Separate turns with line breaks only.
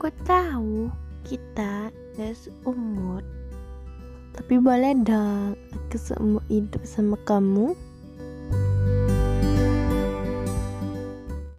Aku tahu kita gak seumur Tapi boleh dong aku seumur hidup sama kamu.